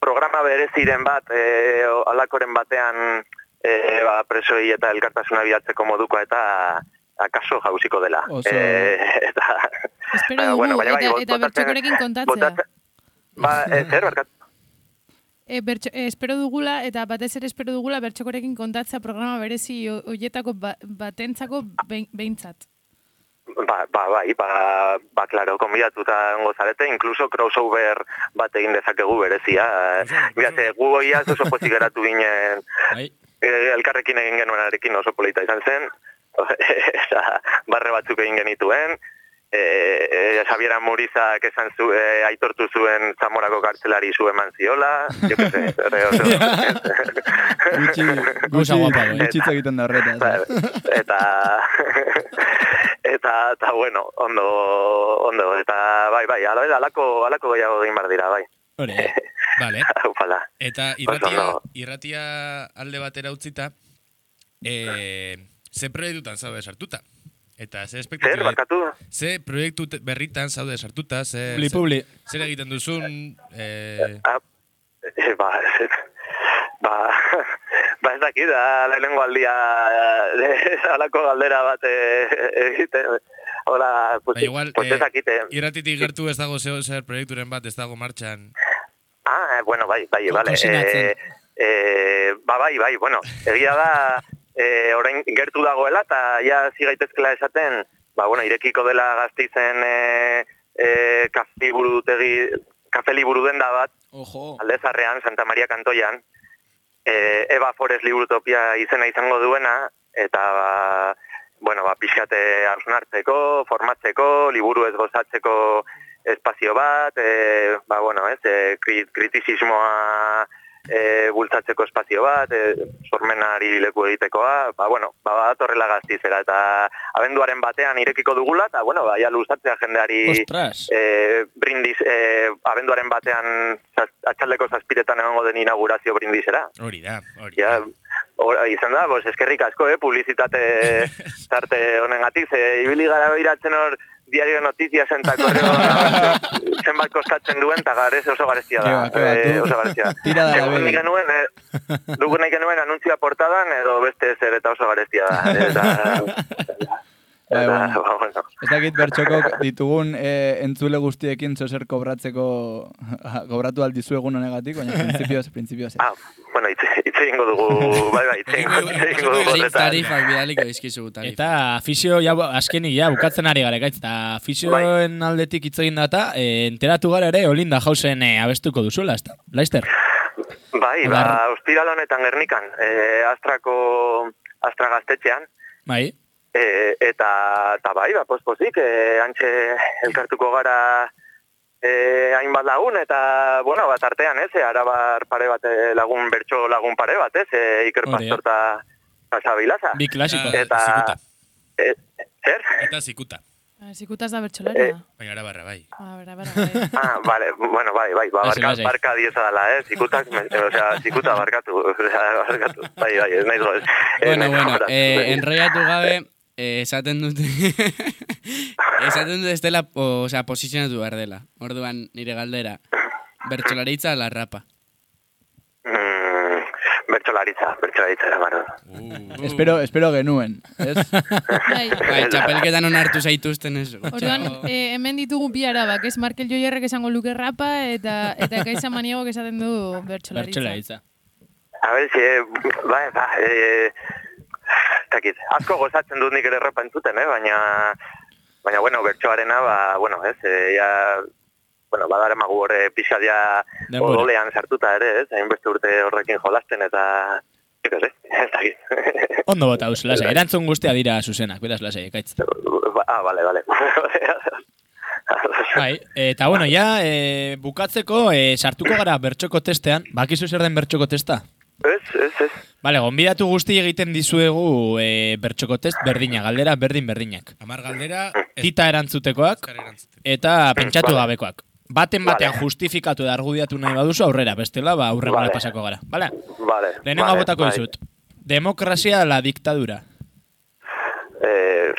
programa bereziren bat, e, alakoren batean e, ba, presoi eta elkartasuna bilatzeko modukoa eta akaso jauziko dela. Oso- E, eta, Espero dugu, bueno, baina bai, eta, bot- eta bertxokorekin kontatzea. botatzen- Ba, e, zer, barkat? E, bertxo, e, espero dugula, eta batez ere espero dugula bertxokorekin kontatzea programa berezi ho- hoietako ba, batentzako behin- behintzat. Ba, ba, bai, ba, ba, claro, konbidatuta ongo zarete, incluso crossover bat egin dezakegu berezia. Mira, ze, gu goiaz oso pozik geratu ginen, Bai. eh, elkarrekin egin genuenarekin oso polita izan zen, Osa, barre batzuk egin genituen, e, e, Xabiera Murizak esan zu, e, aitortu zuen Zamorako kartzelari zu eman ziola, jo que se, re, oso, Gutxi, gutxi, guapa, gutxi egiten da horretaz. Ba, eta eta eta bueno, ondo ondo eta bai bai, ala alako alako gehiago egin bar dira, bai. Hori. Vale. Ufala. Eta irratia, irratia alde batera utzita, eh, ze proiektutan zaude sartuta? Eta ze Zer, barkatu? Ze proiektu berritan zaude sartuta? Ze, Publi, publi. Zer egiten duzun? Eh, Eh, ba, ez, ba, ba ez dakit, da, lehenengo aldia eh, alako galdera bat eh, egiten. Hola, pues, Baina igual, pues ez dakit, eh. irratitik gertu ez dago zeo zer proiekturen bat, ez dago martxan. Ah, eh, bueno, bai, bai, bale. Eh, eh, ba, bai, bai, bueno, egia da, eh, orain gertu dagoela, eta ja zigaitezkela esaten, ba, bueno, irekiko dela gaztizen eh, eh, kafe burutegi, kafe liburu denda bat, Ojo. aldezarrean, Santa Maria Kantoian, eh, Eva Forest Liburutopia izena izango duena, eta, ba, bueno, ba, pixkate hausnartzeko, formatzeko, liburu ez gozatzeko espazio bat, e, ba, bueno, ez, e, kri, kritisismoa e, bultzatzeko espazio bat, e, sormenari leku egitekoa, ba, bueno, ba, datorrela gaztizera, eta abenduaren batean irekiko dugula, eta, bueno, ba, ja luzatzea jendeari e, brindis, e, abenduaren batean zaz, atxaldeko zazpiretan egongo den inaugurazio brindisera. Hori da, hori Ja, Hora, izan da, pues, eskerrik asko, eh, publizitate tarte honengatik, ze ibili gara behiratzen hor diario noticias eta korreo zenbat kostatzen duen, eta garez oso gareztia da. Ba, ba, eh, oso gareztia da. tira da begi. nahi genuen, eh, dugu nahi genuen anuntzia portadan, edo beste zer eta oso gareztia da. Eta, Bai, eta, bueno. ba, bueno. Ez dakit bertxokok ditugun e, entzule guztiekin zozer kobratzeko kobratu aldizu egun honegatik, baina printzipioz, printzipioz. Ah, bueno, ingo dugu, bai, bai, itxe ingo dugu. Tarifak bidaliko dizkizugu tarifak. Eta afizio, ja, azkenik, ja, bukatzen ari gara, gaitz, eta afizioen aldetik hitz egin data, e, enteratu gara ere, Olinda Jausen e, abestuko duzuela, ezta? Laister? Bai, ba, ostiral honetan gernikan, e, astrako, astra gaztetxean, Bai. e, eta, eta bai, ba, pospozik, e, antxe elkartuko gara e, hainbat lagun, eta, bueno, bat artean, ez, e, arabar pare bat, e, lagun, bertso lagun pare bat, ez, e, Iker Pastor eta Pasa Bilaza. Bi klasiko. Eta, Zikuta. e, zer? Eta zikuta. Zikutaz da bertxolaria. Baina ara barra bai. Ah, bera, bai. Ah, vale, bueno, bai, bai, ba, barka, barka dieza dela, eh, zikutak, o sea, zikuta barkatu, o sea, barkatu, bai, bai, ez nahi. Bueno, bueno, eh, enroiatu gabe, eh, esaten dute... esaten dute ez dela, o, sea, posizionatu behar dela. Orduan, nire galdera. Bertxolaritza la rapa. Mm, bertxolaritza, bertxolaritza, era Espero, espero genuen, ez? Bai. Bai, txapelketan onartu zaituzten ez. Orduan, eh, hemen ditugu bi arabak, ez Markel Joierrek esango luke rapa, eta eta Kaisa Maniagok esaten du bertxolaritza. Bertxolaritza. A ver, si, eh, bai, ba, eh, takit, asko gozatzen dut nik ere rapa entzuten, eh, baina, baina, bueno, bertxoarena, ba, bueno, ez, eh, ja, bueno, badara magu horre ja Denbora. odolean sartuta ere, ez, hainbeste urte horrekin jolasten, eta, ez ez, dakit. Ondo bota uz, lasai. Erantzun guztia dira zuzenak, beraz, lasai, ekaitz. ah, vale, vale. Bai, eta bueno, ja, e, bukatzeko, e, sartuko gara bertxoko testean. Bakizu zer den bertxoko testa? Ez, ez, ez. Bale, gonbidatu guzti egiten dizuegu e, bertxoko test berdina, galdera berdin berdinak. Amar galdera, Tita erantzutekoak eta pentsatu gabekoak. Baten batean justifikatu da argudiatu nahi baduzu aurrera, bestela ba aurrengora Vale. pasako gara. Bale? Vale, Lehenengo vale, botako bai. dizut. Demokrazia la dictadura. Eh,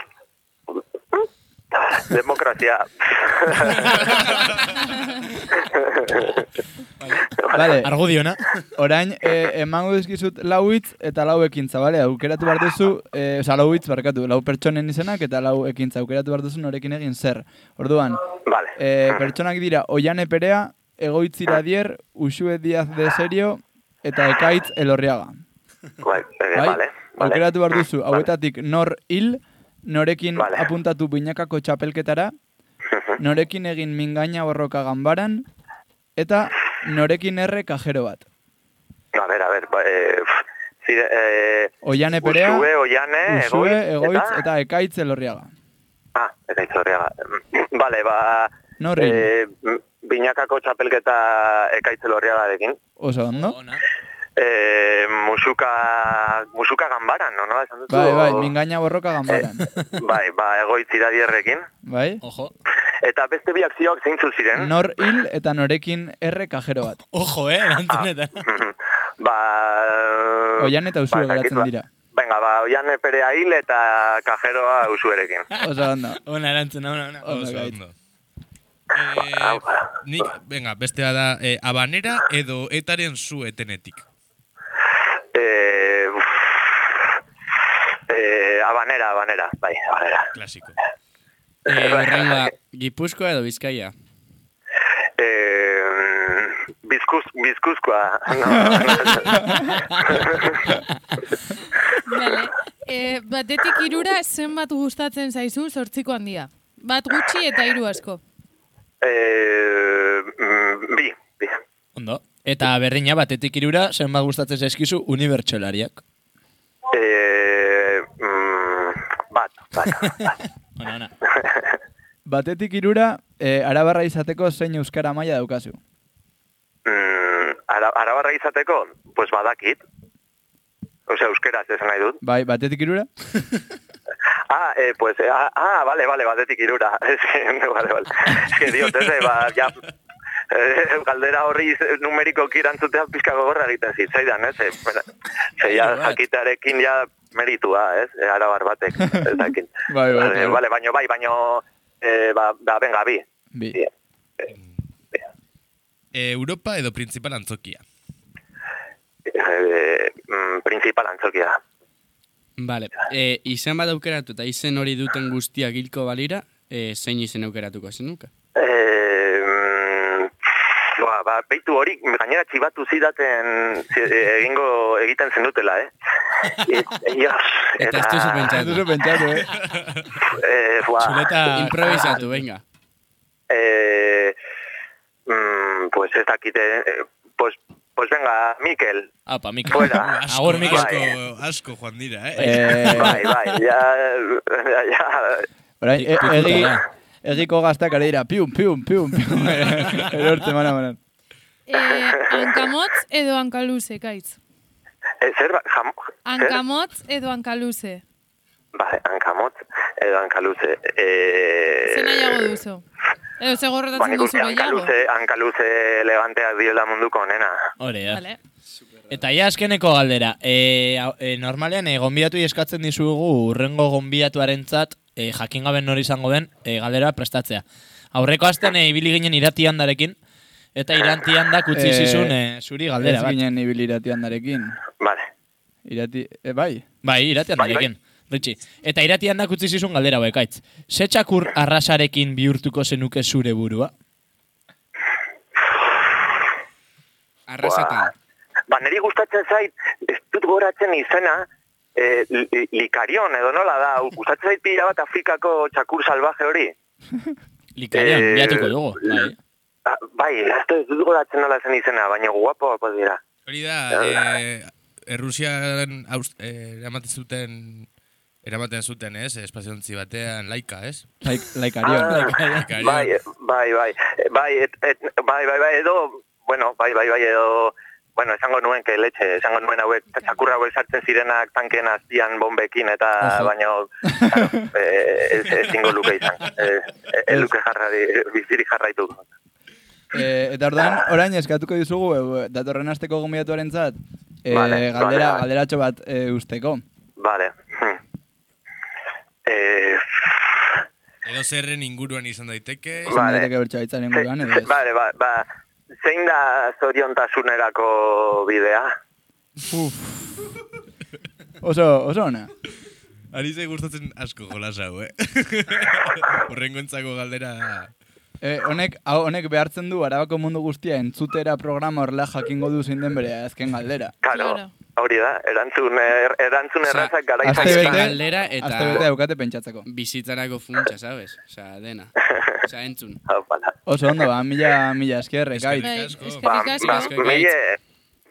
demokrazia. Vale. Argudiona. Orain, eh, emango dizkizut lau hitz eta lau ekintza, bale? Aukeratu behar duzu, eh, oza, lau hitz, barkatu, lau pertsonen izenak eta lau ekintza. Aukeratu behar duzu norekin egin zer. Orduan, vale. eh, pertsonak dira Oiane Perea, Egoitzira Dier, Usue Diaz de Serio eta Ekaitz Elorriaga. Bai, eh, Bai? vale. Aukeratu behar duzu, hauetatik nor hil, norekin Vale. apuntatu binakako txapelketara, norekin egin mingaina borroka ganbaran, eta norekin erre kajero bat. A ver, a ver, ba, eh, zire, eh, Oiane Perea, Usue, Oiane, Usue, Egoitz, eta- eta Ekaitz Elorriaga. Ah, eta itzorriaga. Vale, ba... Norri? Eh, binakako txapelketa ekaitzelorriagarekin. Oso ondo. Eh, musuka, musuka ganbaran, no? Nola esan duzu? Bai, bai, mingaina borroka ganbaran. Bai, ba, egoitzira dierrekin. Bai? Ojo. Eta beste bi akzioak zeintzu ziren? Nor hil eta norekin erre kajero bat. Ojo, eh, erantzunetan. Ba... Oian eta Usue ba, geratzen ba- dira. Venga, ba, oian perea hil eta kajeroa usuerekin. Oso ondo. Ona erantzuna, ona, ona. Gaitz. ondo. Eh, nik, venga, bestea da, eh, abanera edo etaren zu etenetik. Eh, uf, eh, abanera, abanera, bai, abanera. Klasiko. Eh, horrengoa, Gipuzkoa edo Bizkaia? Eh, bizkuz, bizkuzkoa. Vale. Eh, batetik irura zenbat gustatzen zaizu sortziko handia? Bat gutxi eta hiru asko. eh, mm, bi, bi. Ondo. Eta berdina batetik irura, zenbat gustatzen zaizkizu unibertsolariak. Eh, mm, bat, bat. Ona, ona. Batetik irura, eh, arabarra izateko zein euskara maila daukazu. Mm, ara, arabarra izateko, pues badakit. Osea, euskeraz esan nahi dut. Bai, batetik irura? Ah, eh, pues, eh, ah, ah, vale, vale, batetik irura. Es que, vale, vale. Es que, dios, ez, ba, ja, eh, galdera horri numeriko kirantzutea pizka gogorra egiten zitzaidan, ez? Eh, bueno, ze, ja, jakitearekin ja meritua, ez? Eh, arabar batek, ez dakit. Bai, bai, Vale, bai. vale, baino, bai, baino, eh, ba, ba, venga, bi. Bi. Eh, Europa edo principal antzokia. Eh, mm, principal antzokia. Vale. Eh, izen bat aukeratu eta izen hori duten guztiak hilko balira, eh, zein izen aukeratuko zenuka? Eh, mm, ba, ba, beitu hori, gainera txibatu zidaten zi- egingo egiten zenutela, eh? E, Dios, Eta ez duzu pentsatu. Ez duzu pentsatu, eh? Eh, buah. Zuleta improvisatu, venga. Eh, mm, pues ez dakite, eh, pues, pues venga, Mikel. Apa, Mikel. Fuera. Asko, Agur, Mikel. asko, asko joan dira, eh? Eh, Bai, bai, ja, ja, ja. Orain, e- egi, da. Egiko gaztak ari dira, pium, pium, pium, pium. Erortzen mana manan. Eh, hankamotz edo hankaluze, gaitz. Eh, zer, ba, jam, zer? Hankamotz edo hankaluze. Bai, hankamotz edo hankaluze. Eh, Ze nahiago duzu? Edo ze Ba, gorrotatzen nik duzu gehiago? hankaluze, hankaluze eleganteak diela munduko onena. Hore, ja. Vale. Eta ja azkeneko galdera. E, e, normalean, e, gonbidatu eskatzen dizugu urrengo gonbidatuarentzat e, jakin gaben nori izango den e, galdera prestatzea. Aurreko astean e, ibili ginen iratian darekin, eta iratian da kutzi Eh, zizun e, zuri galdera Ez bat. ginen ibil iratian darekin. Vale. Irati, e, bai? Bai, iratian Bai, darekin. Ritxi. Eta iratian da kutzi zizun galdera hauek, aitz. Ze txakur arrasarekin bihurtuko zenuke zure burua? Arrasatan. Ba, niri gustatzen zait, ez dut goratzen izena, eh, li- likarion, edo nola da, gustatzen zait pila bat Afrikako txakur salvaje hori. Likarian, Eh, bilatuko dugu. Bai. Ah, bai, ez dut- goratzen nola zen izena, baina guapo guapo dira. Hori da, eh, Errusian eh, eramaten zuten eramaten zuten, ez? Espaziontzi batean laika, ez? Laik, laikarion. Ah, bai, bai, bai, eh, bai, et, et, bai, bai, bai, edo, bueno, bai, bai, bai, edo, bueno, esango nuen que leche, esango nuen hauek, txakurra hauek sartzen zirenak tanken azpian bombekin, eta Ojo. baino, claro, eh, ez, ez zingo luke izan, eh, ez luke jarrari, bizirik jarraitu. E, eta ordan, orain eskatuko dizugu, e, datorren asteko gonbidatuaren zat, e, Vale, galdera, vale, vale. galderatxo bat e, usteko. Vale. hm. Eh, Edo zerren inguruan izan daiteke. Izan daiteke bertsoa itzaren inguruan, edo ez? Vale, ba, ba, zein da zoriontasunerako bidea? Oso, oso ona. Ari zei gustatzen asko jolas hau, eh? Horrengontzako galdera... E, honek, hau, honek behartzen du arabako mundu guztia entzutera programa horrela jakingo du zein den bere azken galdera. Claro, hori da, erantzun, er, erantzun errazak gara izan. bete, Galdera eta- aste bete daukate pentsatzeko. Bizitzarako funtsa, sabes? Osea, dena. Osea, entzun. Oso ondo, ba, mila, mila eskerrek, gaitz. Ba, ba,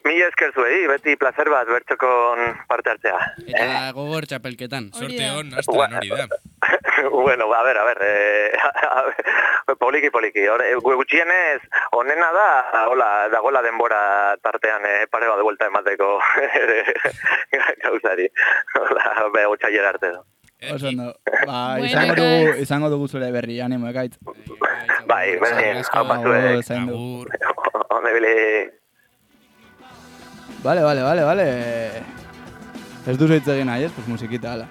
mille esker zuei, beti placer bat bertxokon parte hartzea. Eta gogor txapelketan. Sorte hon, hasta hori da. bueno, a ver, a ver, eh, a poliki, poliki. Eh, gutxienez, onena da, hola, dagoela denbora tartean eh, pare bat buelta emateko gauzari. Hola, be, otxaiera arte. Oso ondo. Ba, izango dugu, izango dugu zure berri, animo, gaitz. Bai, berdin, hau batzuek. Agur. Onde bili. Vale, vale, vale, vale. Ez duzu hitz egin nahi, ez? Pues musikita, ala.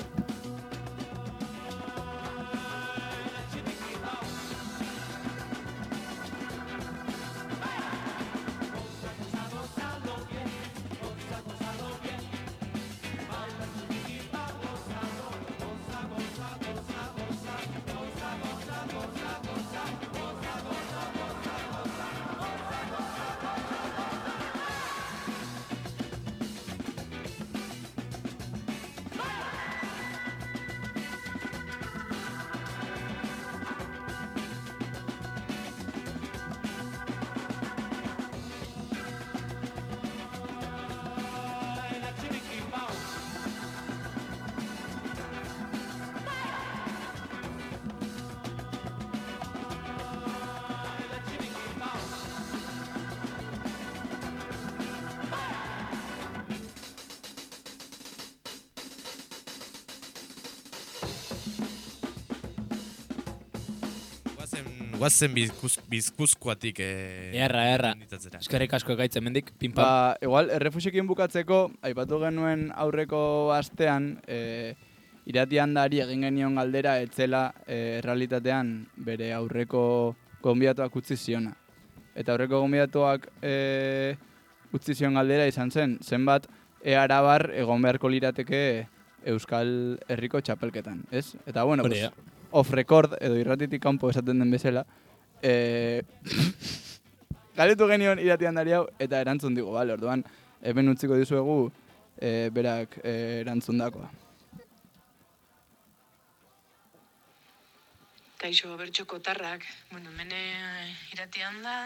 Guazen bizkuz, bizkuzkoatik... Eh, Erra, erra. Eskerrik asko ekaitz hemendik, pim pam. Ba, igual, errefuxekin bukatzeko, aipatu genuen aurreko astean, e, iratian dari egin genion galdera, etzela e, realitatean bere aurreko gonbidatuak utzi ziona. Eta aurreko gonbidatuak e, utzi zion galdera izan zen, zenbat e arabar egon beharko lirateke Euskal Herriko txapelketan, ez? Eta bueno, Hori pues. Off record edo irratitik kanpo esaten den bezala, e, Galetu genion iratian dari hau, eta erantzun digu, bale, orduan, hemen utziko dizuegu, e, berak e, erantzundakoa. Kaixo, bertxoko tarrak, bueno, mene iratian da,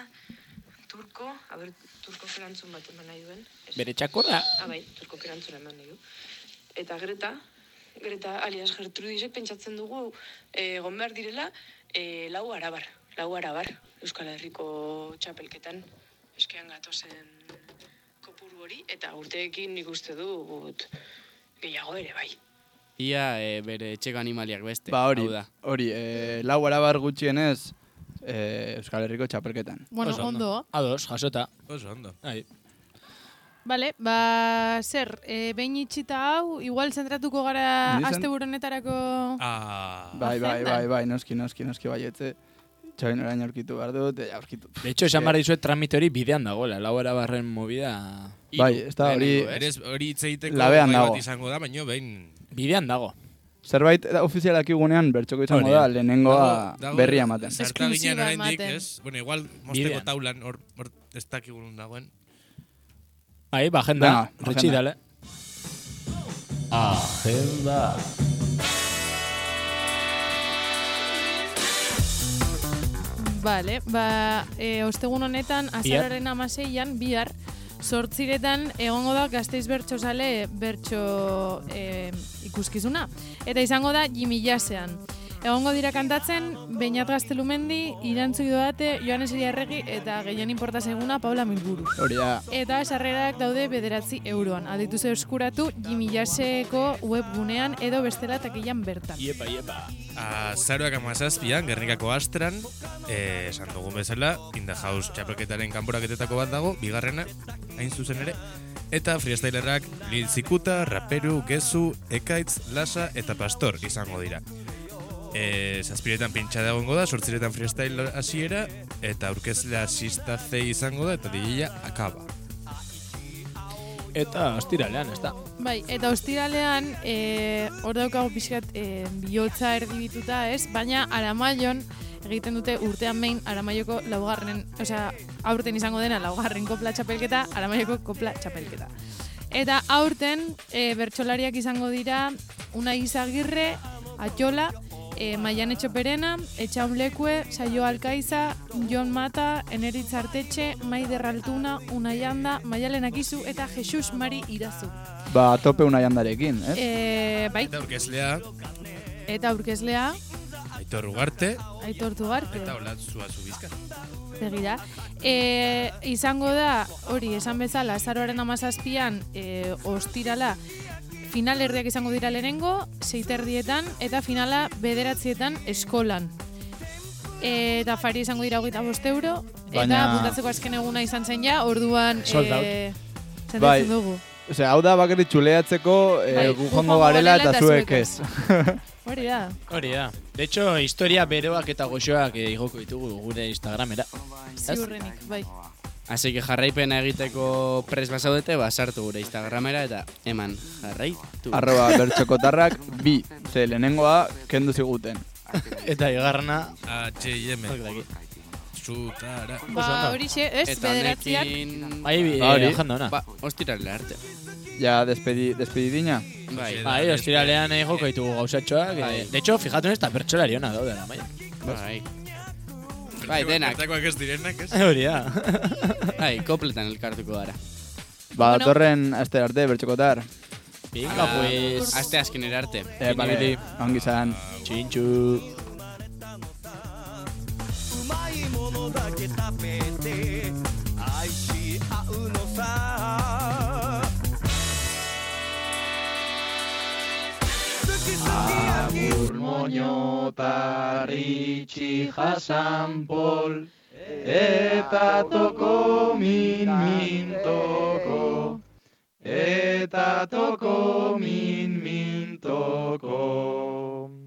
turko, a ber, turko erantzun bat eman nahi duen. Bere txakorra. Ah, bai, turko erantzun eman nahi du. Eta Greta, Greta alias Gertrudisek pentsatzen dugu eh, egon behar direla eh, lau arabar, lau arabar Euskal Herriko txapelketan eskean gatozen kopuru hori, eta urteekin nik uste dut gehiago ere bai. Ia e, bere etxeko animaliak beste. Ba hori, hau da. hori, e, lau arabar gutxienez e, Euskal Herriko txapelketan. Bueno, Oso ondo. Ados, jasota. Oso ondo. Bai. Bale, ba, zer, e, behin itxita hau, igual zentratuko gara asteburu honetarako... Ah. Bai, bai, bai, bai, noski, noski, noski baietze. Txabin orain aurkitu behar dut, eta aurkitu. De hecho, esan behar dizuet tramite hori bidean dagoela. Lau barren movida... Bai, ez da hori... Berez, hori hitz egiteko Labean gai dago. bat izango da, baino behin... Bidean dago. Zerbait da- ofizialak igunean bertxoko izango Hori da. lehenengoa Dago- dago berria ematen. Esklusiba oraindik, ematen. Bueno, igual mosteko taulan hor, hor ez dakigun dagoen. Bai, ba, agenda. Agenda. dale. Agenda. Bale, ba, e, ostegun honetan, azararen amaseian, bihar, sortziretan egongo da gazteiz bertso sale bertso e, ikuskizuna. Eta izango da Jimmy Jazzean. Egongo dira kantatzen, Beñat Gaztelumendi, Irantzu Idoate, Joanes Iriarregi eta gehien inporta seguna Paula Milburu. Hori da, Eta sarrerak daude bederatzi euroan. Adituz eskuratu Jimmy Jazzeko webgunean edo bestela takilan bertan. Iepa, iepa. Azaroak amazazpian, Gernikako astran, eh, esan dugun bezala, In the House txapelketaren kanporaketetako bat dago, bigarrena, hain zuzen ere, eta freestylerrak Lil Zikuta, Raperu, Gezu, Ekaitz, Lasa eta Pastor izango dira. E, zazpiretan pintxa dagoengo da, sortziretan freestyle hasiera, eta aurkezlea Sista C izango da, eta DJ akaba. Eta ostiralean, ez da. Bai, eta ostiralean, e, hor daukago pixkat e, bihotza erdibituta ez, baina aramaion egiten dute urtean behin aramaioko laugarren, osea, aurten izango dena laugarren kopla txapelketa, aramaioko kopla txapelketa. Eta aurten e, bertsolariak izango dira Una Izagirre, Atxola, e, Maian Etxoperena, Etxaun Lekue, Saio Alkaiza, Jon Mata, Eneritz Artetxe, Maider Altuna, Unai Anda, Maialen Akizu eta Jesus Mari Irazu. ba, tope una jandarekin, ez? E, bai, Eta aurkezlea, eta aurkezlea, Aitor Ugarte, Aitor Tugarte. eta Olatzua Zubizka. Begira. E, izango da, hori, esan bezala, azaroaren amazazpian, e, ostirala, final erdiak izango dira lehenengo, seiterdietan, eta finala bederatzietan eskolan. E, eta fari izango dira hogeita bost euro, eta Baina- puntatzeko azken eguna izan zen ja, orduan Sold out. e, Bai. dugu. Osea, hau da bakarrik txuleatzeko e, Bai, gu gu joango joango garela eta eta zuek ez. Hori da. Hori da. De hecho, historia beroak eta goxoak eh, igoko ditugu gure Instagramera. Ziurrenik, bai. Así que jarraipena egiteko pres basaudete, ba, sartu gure Instagramera eta eman jarraitu. Arroba bertxokotarrak bi, ze lehenengoa kendu ziguten. Eta igarrana... H&M. Zutara. Ba, hori xe, ez, bederatziak. Bai, bi, Ba, hori. ona. Ba, ostirale arte. Ja, despedi, despedidina. Bai, Bai, ostiralean eh, joko ditugu gauzatxoak. Bai. De hecho, fijatu ez, eta bertxolari ona daude, la maia. bai. Bai, denak. Bertakoak ez direnak, ez? Hori da. Bai, kopletan elkartuko gara. Ba, Bueno. datorren aste arte bertxokotar. Venga, pues... Aste askenera arte. Eh, bale, Bili. ongi zan. Txintxu. うまいものだけ食べて愛し合うのさ Urmoño tarritxi jasan pol, eta toko min min toko, eta toko min min toko.